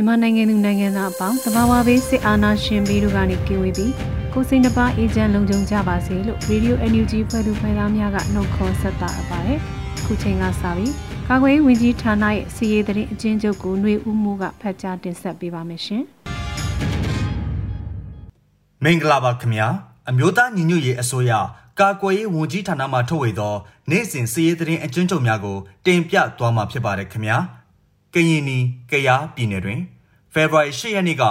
မြန်မာနိုင်ငံသူနိုင်ငံသားအပေါင်းတဘာဝဘေးစစ်အာဏာရှင်ပြီးတို့ကနေကင်းဝေးပြီးကိုစိတ်နှပါအေဂျင့်လုံခြုံကြပါစေလို့ Radio NUG ဖွဲ့သူဖွဲ့သားများကနှုတ်ခေါ်ဆက်တာအပ်ပါတယ်။ခုချိန်ကစပြီးကာကွယ်ရေးဝန်ကြီးဌာနရဲ့စီရေးသတင်းအကျဉ်းချုပ်ကိုຫນွေဦးမှုကဖတ်ကြားတင်ဆက်ပေးပါမယ်ရှင်။မင်္ဂလာပါခင်ဗျာ။အမျိုးသားညီညွတ်ရေးအစိုးရကာကွယ်ရေးဝန်ကြီးဌာနမှထုတ်ဝေသော နေ့စဉ်စီရေးသတင်းအကျဉ်းချုပ်များကိုတင်ပြသွားမှာဖြစ်ပါတယ်ခင်ဗျာ။ ကရင်နီကယားပြည်နယ်တွင်ဖေဖော်ဝါရီ၈ရက်နေ့က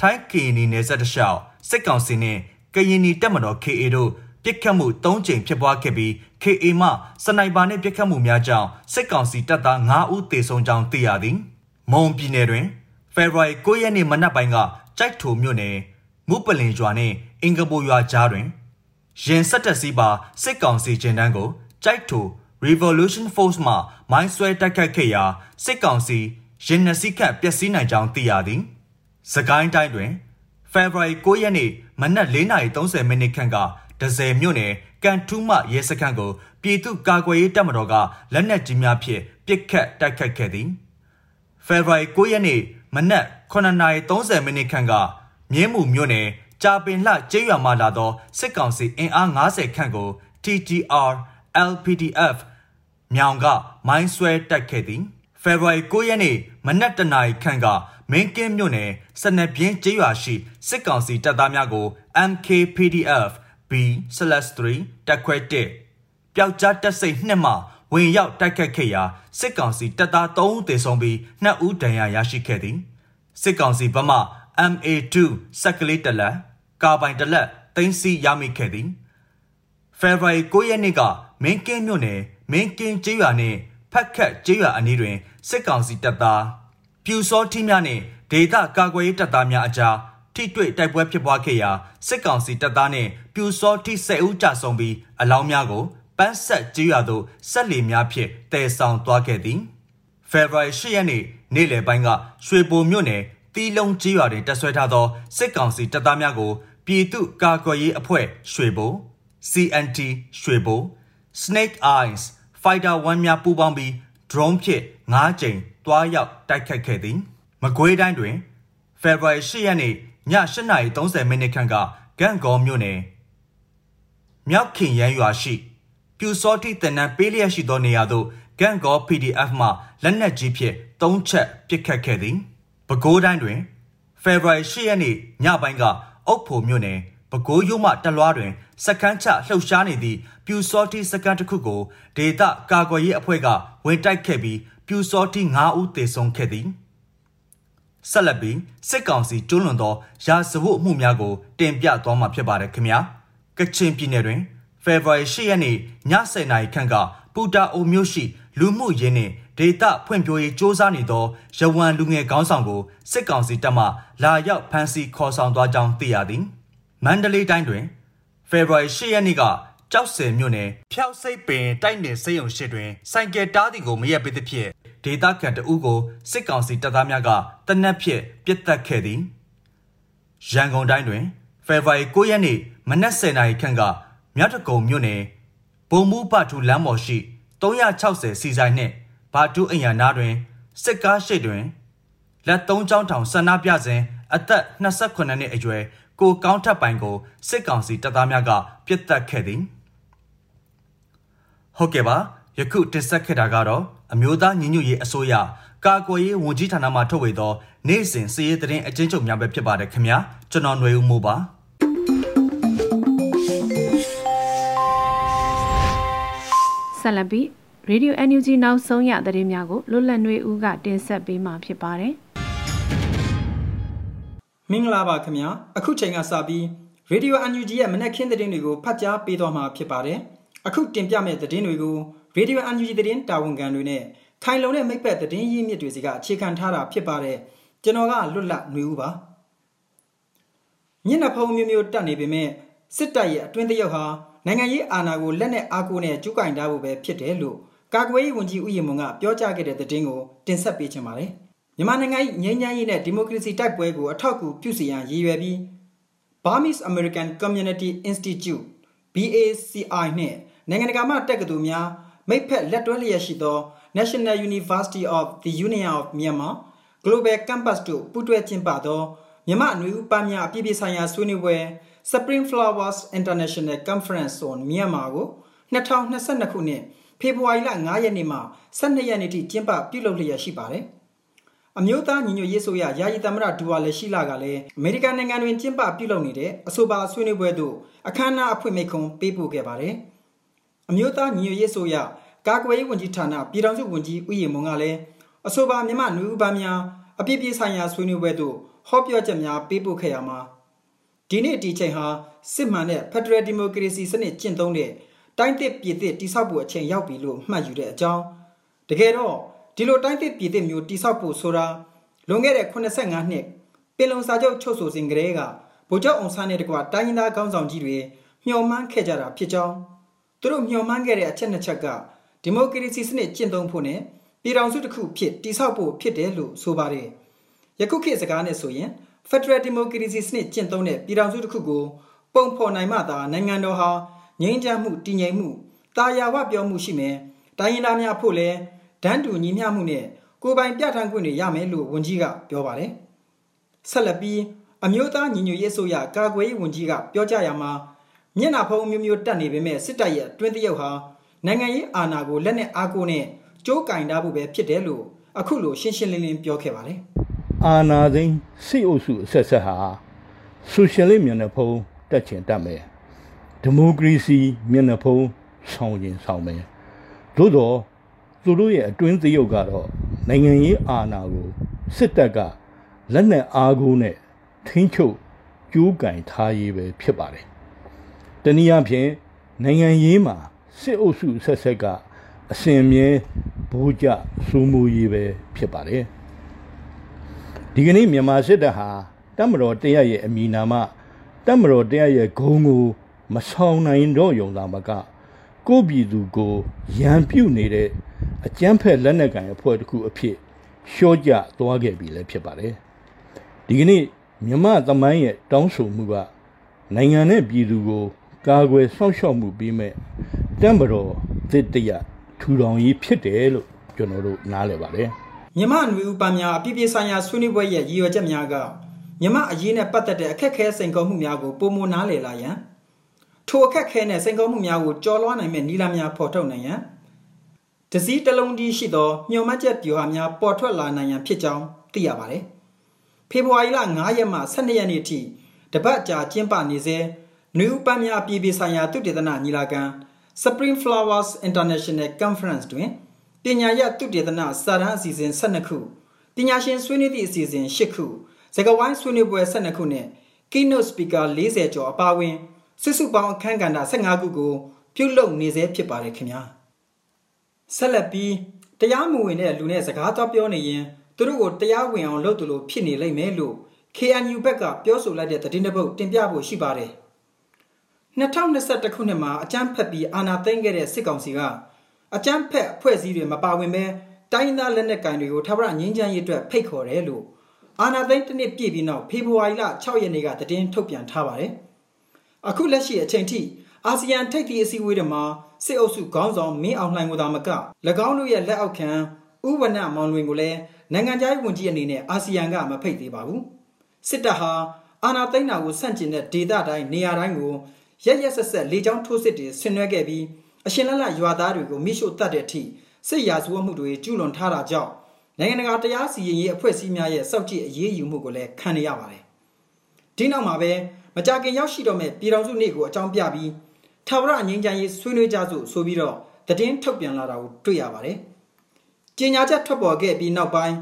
ထိုင်းကရင်နီနယ်စပ်တလျှောက်စစ်ကောင်စီနှင့်ကရင်နီတပ်မတော် KA တို့ပစ်ခတ်မှု၃ကြိမ်ဖြစ်ပွားခဲ့ပြီး KA မှစနိုက်ပါနှင့်ပစ်ခတ်မှုများကြောင့်စစ်ကောင်စီတပ်သား9ဦးသေဆုံးကြောင်းသိရသည်။မွန်ပြည်နယ်တွင်ဖေဖော်ဝါရီ9ရက်နေ့မနက်ပိုင်းကကြိုက်ထိုမြို့နယ်မုပလင်ရွာနှင့်အင်္ဂပူရွာကြားတွင်ရင်ဆက်တက်စီးပါစစ်ကောင်စီကျင်းတန်းကိုကြိုက်ထို Revolution Force မှမိုင်းဆွဲတိုက်ခတ်ခဲ့ရာစစ်ကောင်စီရင်နစီခတ်ပျက်စီးနိုင်ကြောင်းသိရသည်။စကိုင်းတိုင်းတွင်ဖေဖော်ဝါရီ9ရက်နေ့မနက်4:30မိနစ်ခန့်ကဒဇယ်မြို့နယ်ကန်ထူးမရဲစခန်းကိုပြည်သူ့ကာကွယ်ရေးတပ်မတော်ကလက်နက်ကြီးများဖြင့်ပစ်ခတ်တိုက်ခတ်ခဲ့သည်။ဖေဖော်ဝါရီ9ရက်နေ့မနက်9:30မိနစ်ခန့်ကမြင်းမှုမြို့နယ်ကြာပင်လှကျေးရွာမှလာသောစစ်ကောင်စီအင်အား90ခန့်ကို TTR LPDF မြောင်ကမိုင်းဆွဲတိုက်ခဲ့သည်ဖေဖော်ဝါရီ9ရက်နေ့မနက်တနာရီခန့်ကမင်းကင်းမြို့နယ်စနပြင်းကျေးရွာရှိစစ်ကောင်စီတပ်သားများကို MKPDF B/3 တက်ခွဲ1ပျောက်ကြားတက်စိတ်နှစ်မှဝင်ရောက်တိုက်ခတ်ခဲ့ရာစစ်ကောင်စီတပ်သား3ဦးသေဆုံးပြီး2ဦးဒဏ်ရာရရှိခဲ့သည်စစ်ကောင်စီဘက်မှ MA2 စက်ကလေးတလက်ကာပိုင်တလက်တင်စီရမိခဲ့သည်ဖေဖော်ဝါရီ9ရက်နေ့က မင်းကင်းမြို့နယ်မင်းကင်းကျေးရွာနှင့်ဖက်ခတ်ကျေးရွာအနီးတွင်စစ်ကောင်စီတပ်သားပြူစောထီးများနှင့်ဒေသကာကွယ်ရေးတပ်သားများအကြားထိတွေ့တိုက်ပွဲဖြစ်ပွားခဲ့ရာစစ်ကောင်စီတပ်သားနှင့်ပြူစောထီး10ဦးကြာဆုံးပြီးအလောင်းများကိုပန်းဆက်ကျေးရွာသို့ဆက်လီများဖြင့်တည်ဆောင်သွားခဲ့သည်ဖေဖော်ဝါရီ10ရက်နေ့နေ့လယ်ပိုင်းကရွှေဘိုမြို့နယ်တီးလုံးကျေးရွာတွင်တပ်ဆွဲထားသောစစ်ကောင်စီတပ်သားများကိုပြည်သူ့ကာကွယ်ရေးအဖွဲ့ရွှေဘို CNT ရွှေဘို Snake Eyes Fighter 1များပူးပေါင်းပြီး drone ဖြင့်9ကြိမ်တွားရောက်တိုက်ခတ်ခဲ့သည်မကွေးတိုင်းတွင်ဖေဖော်ဝါရီ10ရက်နေ့ည8:30မိနစ်ခန့်ကဂန့်ဂေါမြို့နယ်မြောက်ခင်ရန်ရွာရှိပြူစောတိတနန်ပေးလျက်ရှိသောနေရာသို့ဂန့်ဂေါ PDF မှလက်နက်ကြီးဖြင့်၃ချက်ပစ်ခတ်ခဲ့သည်ပဲခူးတိုင်းတွင်ဖေဖော်ဝါရီ10ရက်နေ့ညပိုင်းကအုတ်ဖိုမြို့နယ် ပဲခူးရုံးမှတလွားတွင်စကန်းချလှုပ်ရှားနေသည့်ပြူစောတိစကန်းတစ်ခုကိုဒေသကာကွယ်ရေးအဖွဲ့ကဝင်တိုက်ခဲ့ပြီးပြူစောတိ9ဦးသေဆုံးခဲ့သည်ဆက်လက်ပြီးစစ်ကောင်စီကျွလွန်သောရာဇဝတ်မှုများကို တင်ပြသွားမှာဖြစ်ပါတယ်ခင်ဗျာကချင်ပြည်နယ်တွင်ဖေဖော်ဝါရီ10ရက်နေ့ည10:00နာရီခန့်ကပူတာအိုမြို့ရှိ လူမှုရင်းနှင့်ဒေတာဖွံ့ဖြိုးရေးစ조사နေသောရဝမ်လူငယ်ခေါင်းဆောင်ကိုစစ်ကောင်စီတပ်မှလာရောက်ဖမ်းဆီးခေါ်ဆောင်သွားကြောင်းသိရသည် မန္တလေးတိုင်းတွင်ဖေဖော်ဝါရီ10ရက်နေ့ကကြောက်စင်မြို့နယ်ဖျောက်စိတ်ပင်တိုက်နယ်စေယုံရှိတွင်စိုက်ကယ်တားသည်ကိုမရက်ပေးသဖြင့်ဒေသခံတအုပ်ကိုစစ်ကောင်စီတပ်သားများကတနက်ဖြင့်ပစ်တက်ခဲ့သည်ရန်ကုန်တိုင်းတွင်ဖေဖော်ဝါရီ9ရက်နေ့မနက်10:00နာရီခန့်ကမြောက်တကုံမြို့နယ်ဘုံမူပထူလမ်းပေါ်ရှိ360စီဆိုင်နှင့်ဘာတူးအင်ယာနာတွင်စစ်ကားရှိတွင်လက်သုံးချောင်းထောင်ဆန္ဒပြစဉ်အသက်28နှစ်အရွယ် ကိုကောင်းထပ်ပိုင်ကိုစစ်ကောင်စီတပ်သားများကပြစ်တက်ခဲ့သည်ဟုတ်ကဲ့ပါယခုတင်ဆက်ခဲ့တာကတော့အမျိုးသားညီညွတ်ရေးအစိုးရကာကွယ်ရေးဝန်ကြီးဌာနမှထုတ်ဝေသောနေ့စဉ်စည်ရေးသတင်းအကျဉ်းချုပ်များပဲဖြစ်ပါတယ်ခင်ဗျာကျွန်တော်ຫນွေဦးမိုးပါဆက်လက်ပြီး Radio NUG နောက်ဆုံးရသတင်းများကိုလွတ်လပ်နှွေဦးကတင်ဆက်ပေးမှာဖြစ်ပါတယ် မင်္ဂလာပါခင်ဗျာအခုချိန်ကစပြီး Radio NUG ရဲ့မနက်ခင်းသတင်းတွေကိုဖတ်ကြားပေးသွားမှာဖြစ်ပါတယ်အခုတင်ပြမယ့်သတင်းတွေကို Radio NUG သတင်းတာဝန်ခံတွေနဲ့ခိုင်လုံတဲ့မိတ်ပတ်သတင်းရင်းမြစ်တွေစီကအခြေခံထားတာဖြစ်ပါတယ်ကျွန်တော်ကလွတ်လပ်ຫນွေဦးပါညနေဖုံမျိုးမျိုးတက်နေပေမဲ့စစ်တပ်ရဲ့အတွင်းတရုတ်ဟာနိုင်ငံရေးအာဏာကိုလက်နဲ့အားကိုးနဲ့ကျူးကင်ထားဖို့ပဲဖြစ်တယ်လို့ကာကွယ်ရေးဝန်ကြီးဦးရင်မွန်ကပြောကြားခဲ့တဲ့သတင်းကိုတင်ဆက်ပေးချင်ပါတယ် မြန်မာနိုင်ငံ၏ငြိမ်းချမ်းရေးနဲ့ဒီမိုကရေစီတိုက်ပွဲကိုအထောက်အကူပြုစေရန်ရည်ရွယ်ပြီး Burmese American Community Institute BACI နှင့်နိုင်ငံတကာမှတက္ကသိုလ်များမိတ်ဖက်လက်တွဲလျက်ရှိသော National University of the Union of Myanmar Global Campus တို့ပူးတွဲကျင်းပသောမြမအနွေဦးပန်းများအပြည်ပြည်ဆိုင်ရာဆွေးနွေးပွဲ Spring Flowers International Conference on Myanmar ကို2022ခုနှစ်ဖေဖော်ဝါရီလ9ရက်နေ့မှ12ရက်နေ့ထိကျင်းပပြုလုပ်လျက်ရှိပါတယ်။ အမျိုးသားညီညွတ်ရေးဆိုရယာယီသမရဒူဝါလက်ရှိလာကလည်းအမေရိကန်နိုင်ငံတွင်ကျင်းပပြုလုပ်နေတဲ့အဆိုပါဆွေးနွေးပွဲသို့အခမ်းအနားအဖွင့်မိန့်ခွန်းပေးပို့ခဲ့ပါတယ်။အမျိုးသားညီညွတ်ရေးဆိုရကာကွယ်ရေးဝန်ကြီးဌာနပြည်ထောင်စုဝန်ကြီးဦးရီမွန်ကလည်းအဆိုပါမြန်မာနွေဦးပန်းများအပြည့်ပြည့်ဆိုင်ရာဆွေးနွေးပွဲသို့ဟောပြောချက်များပေးပို့ခဲ့ရမှာဒီနေ့ဒီချိန်ဟာစစ်မှန်တဲ့ Federal Democracy စနစ်ကျင့်သုံးတဲ့တိုင်းသစ်ပြည်သစ်တိဆောက်ဖို့အချိန်ရောက်ပြီလို့မှတ်ယူတဲ့အကြောင်းတကယ်တော့ ဒီလိုတိုင်းသစ်ပြည်သစ်မျိုးတိဆောက်ဖို့ဆိုတာလွန်ခဲ့တဲ့85နှစ်ပင်လုံစာချုပ်ချုပ်ဆိုစဉ်ကတည်းကဗိုလ်ချုပ်အောင်ဆန်းနဲ့တကွတိုင်းရင်းသားခေါင်းဆောင်ကြီးတွေမျှော်မှန်းခဲ့ကြတာဖြစ်ကြောင်းသူတို့မျှော်မှန်းခဲ့တဲ့အချက်နှစ်ချက်ကဒီမိုကရေစီစနစ်ကျင့်သုံးဖို့နဲ့ပြည်ထောင်စုတစ်ခုဖြစ်တိဆောက်ဖို့ဖြစ်တယ်လို့ဆိုပါတယ်ယခုခေတ်စကားနဲ့ဆိုရင် Federal Democracy စနစ်ကျင့်သုံးတဲ့ပြည်ထောင်စုတစ်ခုကိုပုံဖော်နိုင်မှသာနိုင်ငံတော်ဟာငြိမ်းချမ်းမှုတည်ငြိမ်မှုတာယာဝပြောမှုရှိမယ်တိုင်းရင်းသားများဖို့လည်း ဒန်းတူညီမျှမှုနဲ့ကိုယ်ပိုင်ပြဋ္ဌာန်းခွင့်တွေရမယ်လို့ဝန်ကြီးကပြောပါတယ်ဆက်လက်ပြီးအမျိုးသားညီညွတ်ရေးဆိုရကာကွယ်ရေးဝန်ကြီးကပြောကြားရမှာမျက်နှာဖုံးမျိုးမျိုးတက်နေပေမဲ့စစ်တပ်ရဲ့တွင်းတရုတ်ဟာနိုင်ငံရေးအာဏာကိုလက်နဲ့အားကိုးနဲ့ကြိုးကင်ထားဖို့ပဲဖြစ်တယ်လို့အခုလိုရှင်းရှင်းလင်းလင်းပြောခဲ့ပါတယ်အာဏာသိမ်းစစ်အုပ်စုအဆက်ဆက်ဟာဆိုရှယ်လစ်မျက်နှာဖုံးတက်ချင်တက်မယ်ဒီမိုကရေစီမျက်နှာဖုံးဆောင်ရင်ဆောင်မယ်သို့တော့ သူတို့ရဲ့အတွင်းသရုပ်ကတော့နိုင်ငံရေးအာဏာကိုစစ်တပ်ကလက်နက်အားကိုးနဲ့ထိန်းချုပ်ကြိုးကင်ထားရေးပဲဖြစ်ပါတယ်။တနည်းအားဖြင့်နိုင်ငံရေးမှာစစ်အုပ်စုဆက်ဆက်ကအစဉ်မြဲဘူကြစိုးမိုးရေးပဲဖြစ်ပါတယ်။ဒီကနေ့မြန်မာစစ်တပ်ဟာတမတော်တရရဲ့အမိနာမတမတော်တရရဲ့ဂုံကိုမဆောင်နိုင်တော့ယုံသာမက ကိုပြည်သူကိုရန်ပြုတ်နေတဲ့အကြမ်းဖက်လက်နက်ကိုင်အဖွဲ့တစ်ခုအဖြစ်ရှော့ကြသွားခဲ့ပြီလည်းဖြစ်ပါတယ်ဒီကနေ့မြမသမိုင်းရဲ့တောင်းဆိုမှုကနိုင်ငံနဲ့ပြည်သူကို ကာကွယ်စောင့်ရှောက်မှုပေးမဲ့တံ့ပတော်သစ်တရထူထောင်ရေးဖြစ်တယ်လို့ကျွန်တော်တို့နားလည်ပါတယ်မြမနွေဦးပန်းများအပြည့်ပြည့်ဆိုင်ရာဆွေးနွေးပွဲရဲ့ရည်ရွယ်ချက်များကမြမအရေးနဲ့ပတ်သက်တဲ့အခက်အခဲစိန်ခေါ်မှုများကိုပုံမနားလည်လာရန် ထိုအခက်ခဲနဲ့စိန်ခေါ်မှုများကိုကျော်လွှားနိုင်မဲ့နည်းလမ်းများဖော်ထုတ်နိုင်ရန်တစည်းတလုံးကြီးရှိသောညှို့မှတ်ချက်ပြဟာများပေါ်ထွက်လာနိုင်ရန်ဖြစ်ကြောင်းသိရပါတယ်။ဖေဖော်ဝါရီလ9ရက်မှ12ရက်နေ့ထိတပတ်ကြာကျင်းပနေစေနယူးပန်းများပြည်ပြည်ဆိုင်ရာသုတေသနညီလာခံ Spring Flowers International Conference တွင်ပညာရပ်သုတေသနစာတမ်းအစီအစဉ်12ခုပညာရှင်ဆွေးနွေးသည့်အစီအစဉ်8ခုစကားဝိုင်းဆွေးနွေးပွဲ12ခုနဲ့ keynote speaker 40ကျော်အပါအဝင် စုစုပေါင်းအခန်းကဏ္ဍ15ခုကို ပြုလုပ်နေစေဖြစ်ပါတယ်ခင်ဗျာဆက်လက်ပြီးတရားမဝင်တဲ့လူနဲ့စကားတော့ပြောနေရင်သူတို့ကိုတရားဝင်အောင်လုပ်သူလို့ဖြစ်နေလိမ့်မယ်လို့ KNU ဘက်ကပြောဆိုလိုက်တဲ့သတင်းတစ်ပုဒ်တင်ပြဖို့ရှိပါတယ်2021ခုနှစ်မှာအကြမ်းဖက်ပြီးအာဏာသိမ်းခဲ့တဲ့စစ်ကောင်စီကအကြမ်းဖက်အဖွဲ့အစည်းတွေမပါဝင်ပဲတိုင်းသားလက်နက်ကင်တွေကိုထာဝရငြိမ်းချမ်းရေးအတွက်ဖိတ်ခေါ်တယ်လို့အာဏာသိမ်းတစ်နှစ်ပြည့်ပြီးနောက်ဖေဖော်ဝါရီလ6ရက်နေ့ကသတင်းထုတ်ပြန်ထားပါတယ်။ အခုလက်ရှိအချိန်ထိအာဆီယံထိပ်သီးအစည်းအဝေးတွေမှာစစ်အုပ်စုခေါင်းဆောင်မင်းအောင်လှိုင်ကိုသာမက၎င်းတို့ရဲ့လက်အောက်ခံဥဝနမောင်လွင်ကိုလည်းနိုင်ငံခြားရေးဝန်ကြီးအနေနဲ့အာဆီယံကမဖိတ်သေးပါဘူးစစ်တပ်ဟာအာဏာသိမ်းတာကိုဆန့်ကျင်တဲ့ဒေသတိုင်းနေရာတိုင်းကိုရက်ရက်ဆက်ဆက်လေကြောင်းထိုးစစ်တွေဆင်နွှဲခဲ့ပြီးအရှင်လလရွာသားတွေကိုမိရှို့တတ်တဲ့အထိစစ်ရာဇဝတ်မှုတွေကျူးလွန်ထားတာကြောင့်နိုင်ငံတကာတရားစီရင်ရေးအဖွဲ့အစည်းများရဲ့စောက်ကြည့်အရေးယူမှုကိုလည်းခံရရပါတယ်။ဒီနောက်မှာပဲ မကြခင်ရောက်ရှိတော့မဲ့ပြည်တော်စုနေ့ကိုအကြောင်းပြပြီးထာဝရငြိမ်းချမ်းရေးဆွေးနွေးကြစို့ဆိုပြီးတော့သတင်းထုတ်ပြန်လာတာကိုတွေ့ရပါတယ်။ကြေညာချက်ထွက်ပေါ်ခဲ့ပြီးနောက်ပိုင်း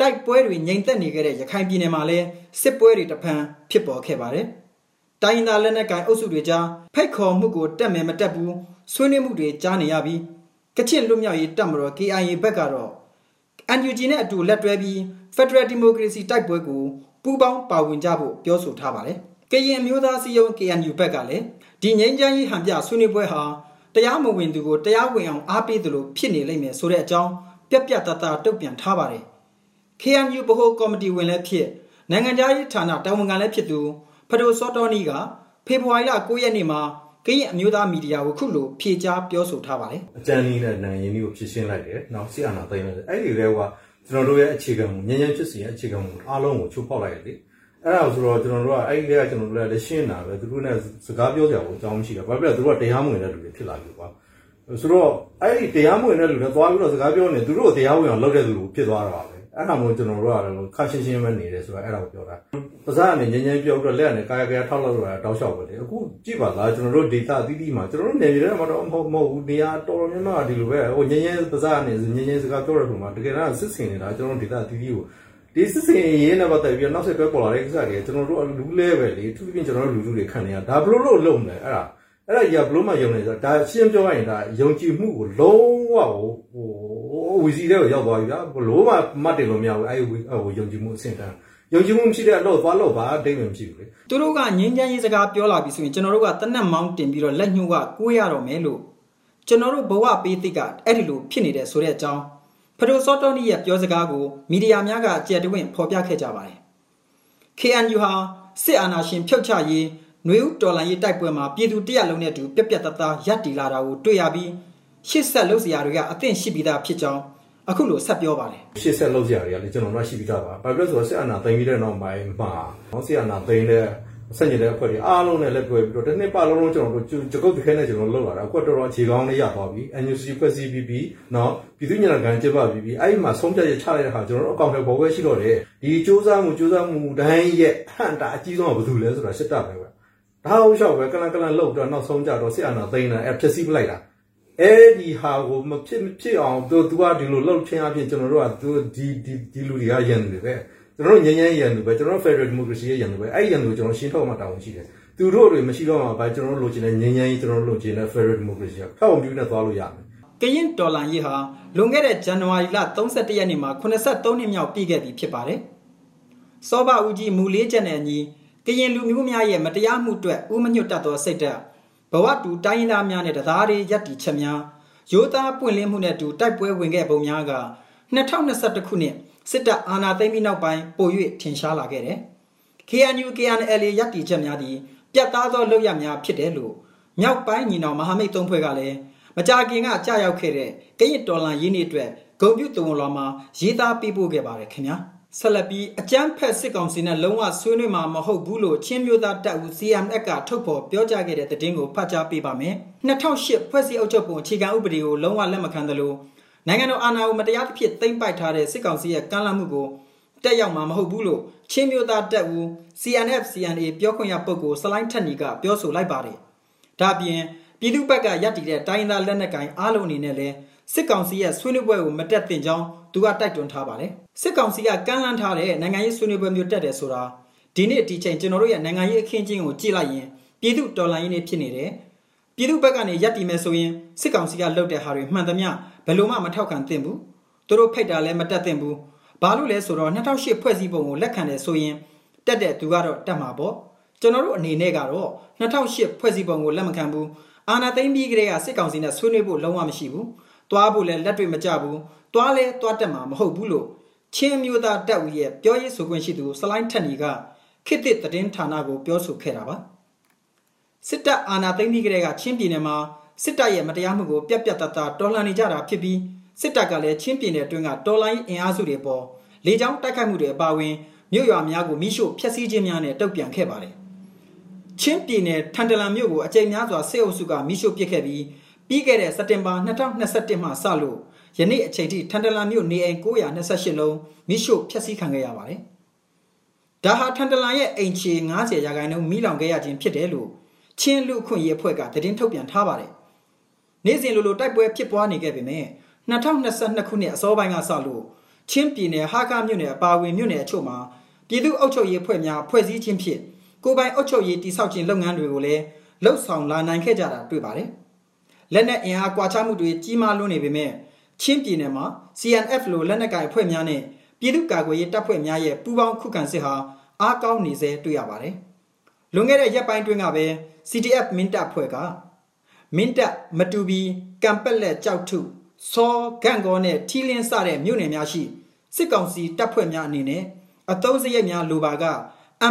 တိုက်ပွဲတွေငြိမ်သက်နေခဲ့တဲ့ရခိုင်ပြည်နယ်မှာလည်းစစ်ပွဲတွေတဖန်ဖြစ်ပေါ်ခဲ့ပါတယ်။တိုင်းရင်းသားလက်နက်ကိုင်အုပ်စုတွေကြားဖိတ်ခေါ်မှုကိုတက်မယ်မတက်ဘူးဆွေးနွေးမှုတွေကြားနေရပြီးကချင်လွတ်မြောက်ရေးတပ်မတော် KIA ဘက်ကတော့ NUG နဲ့အတူလက်တွဲပြီး Federal Democracy တိုက်ပွဲကိုပူးပေါင်းပါဝင်ကြဖို့ပြောဆိုထားပါတယ်။ ကရင်မျိုးသားစည်းရုံး KNU ဘက်ကလည်းဒီငြိမ်းချမ်းရေးဟန်ပြဆွေးနွေးပွဲဟာတရားမဝင်သူကိုတရားဝင်အောင်အားပေးသလိုဖြစ်နေလိမ့်မယ်ဆိုတဲ့အကြောင်းပြက်ပြက်တသားတုတ်ပြန်ထားပါတယ်။ KNU ဗဟိုကော်မတီဝင်လည်းဖြစ်နိုင်ငံသားရေးဌာနတာဝန်ခံလည်းဖြစ်သူဖဒိုစောတော်နီကဖေဖော်ဝါရီလ9ရက်နေ့မှာကရင်အမျိုးသားမီဒီယာကိုခုလိုဖြေကြားပြောဆိုထားပါတယ်အကြံနည်းနဲ့နိုင်ငံရင်းကိုဖြစ်ရှင်းလိုက်တယ်နောက်ဆီအနာသိမ်းလိုက်တယ်အဲ့ဒီတွေကကျွန်တော်တို့ရဲ့အခြေခံငញ្ញဖြစ်စီရဲ့အခြေခံအားလုံးကိုချိုးဖောက်လိုက်တယ် အဲ့ဒါဆိုတော့ကျွန်တော်တို့ကအဲ့ဒီတည်းကကျွန်တော်တို့လည်းရှင်းတာပဲသူတို့နဲ့စကားပြောကြဘူးအကြောင်းမရှိတာဘာဖြစ်လဲသူတို့ကတရားမဝင်တဲ့လူတွေဖြစ်လာပြီကွာဆိုတော့အဲ့ဒီတရားမဝင်တဲ့လူတွေသွားပြီးတော့စကားပြောနေသူတို့တရားဝင်အောင်လုပ်တဲ့သူကိုဖြစ်သွားတာပဲအဲ့ဒါမို့ကျွန်တော်တို့ကလည်းခါရှင်းရှင်းပဲနေတယ်ဆိုတော့အဲ့ဒါကိုပြောတာပါးစပ်ကနေငင်းငင်းပြောပြီးတော့လက်ကနေကာယကာယထောက်လောက်တော့တောက်လျှောက်ပဲလေအခုကြည့်ပါလားကျွန်တော်တို့ data အသီးသီးမှာကျွန်တော်တို့နေပြည်တော်မှာတော့မဟုတ်မဟုတ်ဘူးနေရာတော်တော်များများဒီလိုပဲဟိုငင်းငင်းပါးစပ်ကနေငင်းငင်းစကားပြောတဲ့ပုံမှာတကယ်တော့စစ်စင်နေတာကျွန်တော်တို့ data အသီးသီးကို ဒီစစ်စင်ရေးနဲ့ပတ်သက်ပြီးနောက်ဆက်တွဲပေါ်လာတဲ့ကိစ္စတွေကျွန်တော်တို့လူလဲပဲလေသူပြင်ကျွန်တော်တို့လူလူတွေခံနေရဒါဘလို့လို့လုံတယ်အဲ့ဒါအဲ့ဒါကြီးကဘလို့မှယုံနေဆိုဒါရှင်းပြောရရင်ဒါယုံကြည်မှုကိုလုံးဝဟိုဝီစီတဲ့ကိုရောက်သွားပြီဗျာဘလို့မှမတ်တယ်လို့မရဘူးအဲ့ဟိုယုံကြည်မှုအဆင့်တန်းယုံကြည်မှုမရှိတဲ့အလုပ်သွားလို့ပါအတိတ်မှမရှိဘူးလေသူတို့ကငင်းချမ်းရေးစကားပြောလာပြီဆိုရင်ကျွန်တော်တို့ကတနက်မောင်းတင်ပြီးတော့လက်ညှိုးကကိုးရတော့မယ်လို့ကျွန်တော်တို့ဘဝပေးသိကအဲ့ဒီလိုဖြစ်နေတဲ့ဆိုတဲ့အကြောင်း ဖဒိုစောတော်နီရဲ့ပြောစကားကိုမီဒီယာများကကြက်တွင်ဖော်ပြခဲ့ကြပါတယ် KNU ဟာစစ်အာဏာရှင်ဖြုတ်ချရေးနှွေဦးတော်လှန်ရေးတိုက်ပွဲမှာပြည်သူတရက်လုံးနဲ့အတူပြက်ပြက်တသားရပ်တည်လာတာကိုတွေ့ရပြီးရှစ်ဆက်လှုပ်စရာတွေကအသင့်ရှိပြီးသားဖြစ်ကြောင်းအခုလိုဆက်ပြောပါတယ်ရှစ်ဆက်လှုပ်စရာတွေကလည်းကျွန်တော်တို့ရှိပြီးသားပါဘာဖြစ်လို့ဆိုတော့စစ်အာဏာသိမ်းပြီးတဲ့နောက်ပိုင်းမှာစစ်အာဏာသိမ်းတဲ့ ဆက်ကျင်တဲ့အဖွဲ့တွေအားလုံးနဲ့လက်တွဲပြီးတော့တစ်နှစ်ပတ်လုံးလုံးကျွန်တော်တို့ကြကုတ်တခဲနဲ့ကျွန်တော်လုပ်လာတာအခုတော်တော်ခြေကောင်းလေးရသွားပြီ NUC ဖွဲ့စည်းပြီးပြီးနော်ပြည်သူ့ညဏ်ကန်ကျင်းပပြီးပြီးအဲ့ဒီမှာဆုံးဖြတ်ချက်ချလိုက်တဲ့ဟာကျွန်တော်တို့အကောင့်ထဲပေါ်ပဲရှိတော့တယ်ဒီစူးစမ်းမှုစူးစမ်းမှုတိုင်းရဲ့ဟန်တာအကြီးဆုံးကဘာလို့လဲဆိုတာစစ်တပ်ပဲပဲဒါဟုတ်လျှောက်ပဲကလန်ကလန်လှုပ်တော့နောက်ဆုံးကြတော့စစ်အာဏာသိမ်းတာအဖြစ်စီးပလိုက်တာအဲ့ဒီဟာကိုမဖြစ်မဖြစ်အောင်သူကဒီလိုလှုပ်ချင်းအဖြစ်ကျွန်တော်တို့ကသူဒီဒီဒီလူတွေကယဉ်နေတယ်ပဲ ကျွန်တော်တို့ငြိမ်းချမ်းရေးရန်သူပဲကျွန်တော်တို့ Federal Democracy ရဲ့ရန်သူပဲအဲ့ဒီရန်သူကိုကျွန်တော်ရှင်းထုတ်မှတာဝန်ရှိတယ်သူတို့တွေမရှိတော့မှပဲကျွန်တော်တို့လိုချင်တဲ့ငြိမ်းချမ်းရေးကျွန်တော်တို့လိုချင်တဲ့ Federal Democracy ကိုထောက်အောင်ပြုနေသွားလို့ရမယ်ကရင်ဒေါ်လာရေးဟာလွန်ခဲ့တဲ့ဇန်နဝါရီလ31ရက်နေ့မှာ83နှစ်မြောက်ပြည့်ခဲ့ပြီဖြစ်ပါတယ်။စောဘဦးကြီးမူလေးချက်နဲ့အညီကရင်လူမျိုးများရဲ့မတရားမှုအတွက်ဥမညွတ်တတ်သောစိတ်ဓာတ်ဘဝတူတိုင်းရင်းသားများနဲ့တရားရေးရည်တည်ချက်များရိုးသားပွင့်လင်းမှုနဲ့တူတိုက်ပွဲဝင်ခဲ့ပုံများက2021ခုနှစ် စစ်တပ်အာဏာသိမ်းပြီးနောက်ပိုင်းပို၍ထင်ရှားလာခဲ့တယ်။ KNU KNLA ယက်တီချက်များသည်ပြတ်သားသောလုပ်ရများဖြစ်တယ်လို့မြောက်ပိုင်းညီနောင်မဟာမိတ်သုံးဖွဲ့ကလည်းမကြာခင်ကကြာရောက်ခဲ့တဲ့ကရစ်တော်လန်ရင်းနှီးအတွက်ဂုံပြုတ်တုံလွန်မှာရေးသားပေးပို့ခဲ့ပါတယ်ခင်ဗျာ။ဆက်လက်ပြီးအကြမ်းဖက်စစ်ကောင်စီနဲ့လုံးဝဆွေးနွေးမှာမဟုတ်ဘူးလို့ချင်းမျိုးသားတပ်ဦး CMF ကထုတ်ဖော်ပြောကြားခဲ့တဲ့သတင်းကိုဖတ်ကြားပေးပါမယ်။2008ဖွဲ့စည်းအုပ်ချုပ်ပုံအခြေခံဥပဒေကိုလုံးဝလက်မခံသလို နိုင်ငံတော်အာဏာကိုမတရားသဖြင့်သိမ်းပိုက်ထားတဲ့စစ်ကောင်စီရဲ့ကမ်းလှမ်းမှုကိုတက်ရောက်မှာမဟုတ်ဘူးလို့ချင်းမျိုးသားတပ်ဦး CNF CNA ပြောခွင့်ရပုဂ္ဂိုလ်စလိုင်းထက်နီကပြောဆိုလိုက်ပါတယ်။ဒါ့အပြင်ပြည်သူ့ဘက်ကရပ်တည်တဲ့တိုင်းသားလက်နက်ကိုင်အားလုံးအနေနဲ့လည်းစစ်ကောင်စီရဲ့ဆွေးနွေးပွဲကိုမတက်သင့်ကြောင်းသူကတိုက်တွန်းထားပါတယ်စစ်ကောင်စီကကမ်းလှမ်းထားတဲ့နိုင်ငံရေးဆွေးနွေးပွဲမျိုးတက်တယ်ဆိုတာဒီနေ့ဒီချိန်ကျွန်တော်တို့ရဲ့နိုင်ငံရေးအခင်းချင်းကိုကြည့်လိုက်ရင်ပြည်သူတော်လှန်ရေးနေဖြစ်နေတယ် ပြည်သူဘက်ကနေရပ်တည်မယ်ဆိုရင်စစ်ကောင်စီကလှုပ်တဲ့ဟာတွေမှန်သမျှဘယ်လို့မှမထောက်ခံသင့်ဘူးသူတို့ဖိတ်တာလည်းမတက်သင့်ဘူးဘာလို့လဲဆိုတော့2008ဖွဲ့စည်းပုံကိုလက်ခံတယ်ဆိုရင်တက်တဲ့သူကတော့တက်မှာပေါ့ကျွန်တော်တို့အနေနဲ့ကတော့2008ဖွဲ့စည်းပုံကိုလက်မခံဘူးအာဏာသိမ်းပြီးကတည်းကစစ်ကောင်စီနဲ့ဆွေးနွေးဖို့လုံးဝမရှိဘူးသွားဖို့လည်းလက်တွေမကျဘူးသွားလဲသွားတက်မှာမဟုတ်ဘူးလို့ချင်းမျိုးသားတပ်ဦးရဲ့ပြောရေးဆိုခွင့်ရှိသူစလိုင်းထက်နီကခေတ်သစ်သတင်းဌာနကိုပြောဆိုခဲ့တာပါ စစ်တပ်အာဏာသိမ်းပြီးကတည်းကချင်းပြည်နယ်မှာစစ်တပ်ရဲ့မတရားမှုကိုပြက်ပြက်တသားတော်လှန်နေကြတာဖြစ်ပြီးစစ်တပ်ကလည်းချင်းပြည်နယ်အတွင်းကတော်လိုင်းအင်အားစုတွေပေါ်လေကြောင်းတိုက်ခိုက်မှုတွေအပါအဝင်မြို့ရွာများကိုမိရှို့ဖျက်ဆီးခြင်းများနဲ့တုံ့ပြန်ခဲ့ပါတယ်ချင်းပြည်နယ်ထန်တလန်မြို့ကိုအကြိမ်များစွာစစ်အုပ်စုကမိရှို့ပစ်ခဲ့ပြီးပြီးခဲ့တဲ့စက်တင်ဘာ2021မှာစလို့ယနေ့အချိန်ထိထန်တလန်မြို့နေအိမ်928လုံးမိရှို့ဖျက်ဆီးခံခဲ့ရပါတယ်။ဒါဟာထန်တလန်ရဲ့အိမ်ခြေ90ရာခိုင်နှုန်းမိလောင်ခဲ့ရခြင်းဖြစ်တယ်လို့ ချင်းလူခွင့်ရေးအဖွဲ့ကသတင်းထုတ်ပြန်ထားပါတယ်။နေ့စဉ်လိုလိုတိုက်ပွဲဖြစ်ပွားနေခဲ့ပေမဲ့2022ခုနှစ်အစောပိုင်းကစလို့ချင်းပြည်နယ်ဟာကာမြို့နယ်အပါအဝင်မြို့နယ်အချို့မှာပြည်သူ့အုပ်ချုပ်ရေးအဖွဲ့များဖွဲ့စည်းခြင်းဖြင့်ကိုပိုင်အုပ်ချုပ်ရေးတည်ဆောက်ခြင်းလုပ်ငန်းတွေကိုလည်းလှုပ်ဆောင်လာနိုင်ခဲ့ကြတာတွေ့ပါတယ်။လက်နက်အင်အားကွာခြားမှုတွေကြီးမားလွန်းနေပေမဲ့ချင်းပြည်နယ်မှာ CNF လိုလက်နက်ကိုင်အဖွဲ့များနဲ့ပြည်သူ့ကာကွယ်ရေးတပ်ဖွဲ့များရဲ့ပူးပေါင်းခုခံစစ်ဟာအားကောင်းနေစေတွေ့ရပါတယ်။လွန်ခဲ့တဲ့ရက်ပိုင်းတွင်းကပဲ CDF မင်းတပ်ဖွဲ့ကမင်းတပ်မတူဘီကံပက်လက်ကြောက်ထုစောဂန့်ကောနဲ့ထီလင်းစတဲ့မြို့နယ်များရှိစစ်ကောင်စီတပ်ဖွဲ့များအနေနဲ့အသုံးစရိတ်များလိုပါက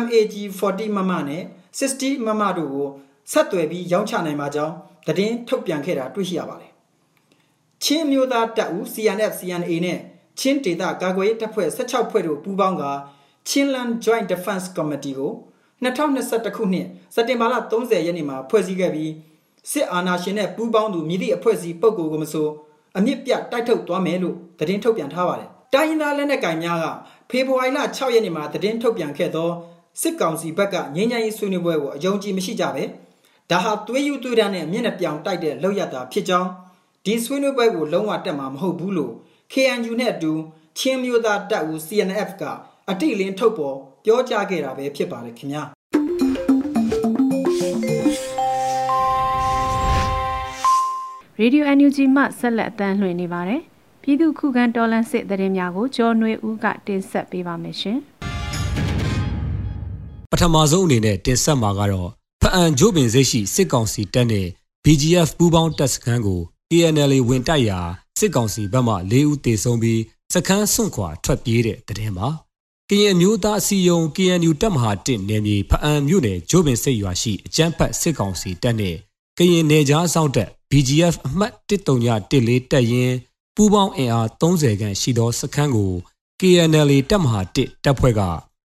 MAG 40မမနဲ့60မမတို့ကိုဆက်သွယ်ပြီးရောင်းချနိုင်ပါကြောင်းသတင်းထုတ်ပြန်ခဲ့တာတွေ့ရှိရပါတယ်။ချင်းမျိုးသားတပ်ဦး CNF CNA နဲ့ချင်းဒေသကာကွယ်ရေးတပ်ဖွဲ့16ဖွဲ့တို့ပူးပေါင်းက Chinland Joint Defense Committee ကို 2021ခုနှစ်စက်တင်ဘာလ30ရက်နေ့မှာဖွဲ့စည်းခဲ့ပြီးစစ်အာဏာရှင်နဲ့ပူးပေါင်းသူမြည်သည့်အဖွဲ့အစည်းပုဂ္ဂိုလ်ကိုမဆိုအမြင့်ပြတိုက်ထုတ်သွားမယ်လို့သတင်းထုတ်ပြန်ထားပါတယ်။တိုင်းရင်းသားလက်နက်ကိုင်များကဖေဖော်ဝါရီလ6ရက်နေ့မှာသတင်းထုတ်ပြန်ခဲ့သောစစ်ကောင်စီဘက်ကငြိမ်းချမ်းရေးဆွေးနွေးပွဲကိုအယုံကြည်မရှိကြပဲဒါဟာသွေးယူသွေးတန်းနဲ့မျက်နှာပြောင်တိုက်တဲ့လောက်ရတာဖြစ်ကြောင်းဒီဆွေးနွေးပွဲကိုလုံးဝတက်မှာမဟုတ်ဘူးလို့ KNU နဲ့အတူချင်းမျိုးသားတပ်ဦး CNF ကအတိလင်းထုတ်ပေါ်ပြောကြားခဲ့တာပဲဖြစ်ပါတယ်ခင်ဗျာ ရေဒီယို NUG မှဆက်လက်အသံလွှင့်နေပါတယ်ပြည်သူခုခံတော်လှန်စစ်တရင်များကိုကျော်နွေဦးကတင်ဆက်ပေးပါမယ်ရှင်ပထမဆုံးအနေနဲ့တင်ဆက်မှာကတော့ဖအံဂျိုးပင်စိတ်ရှိစစ်ကောင်စီတပ်နဲ့ BGF ပူးပေါင်းတပ်စခန်းကို KNL ဝင်တိုက်ရာစစ်ကောင်စီဘက်မှ၄ဦးတေဆုံးပြီးစခန်းစွန့်ခွာထွက်ပြေးတဲ့တရင်ပါကရင်မျိုးသားအစည်းအရုံး KNU တပ်မဟာ1နယ်မြေဖအံမြို့နယ်ဂျိုးပင်စိတ်ရွာရှိအကြမ်းဖက်စစ်ကောင်စီတပ်နဲ့ကရင်နယ်ကြားစောင့်တပ် BGF အမှတ်1314တပ်ရင်းပူးပေါင်းအင်အား30ခန့်ရှိသောစခန်းကို KNL တပ်မဟာ1တပ်ဖွဲ့က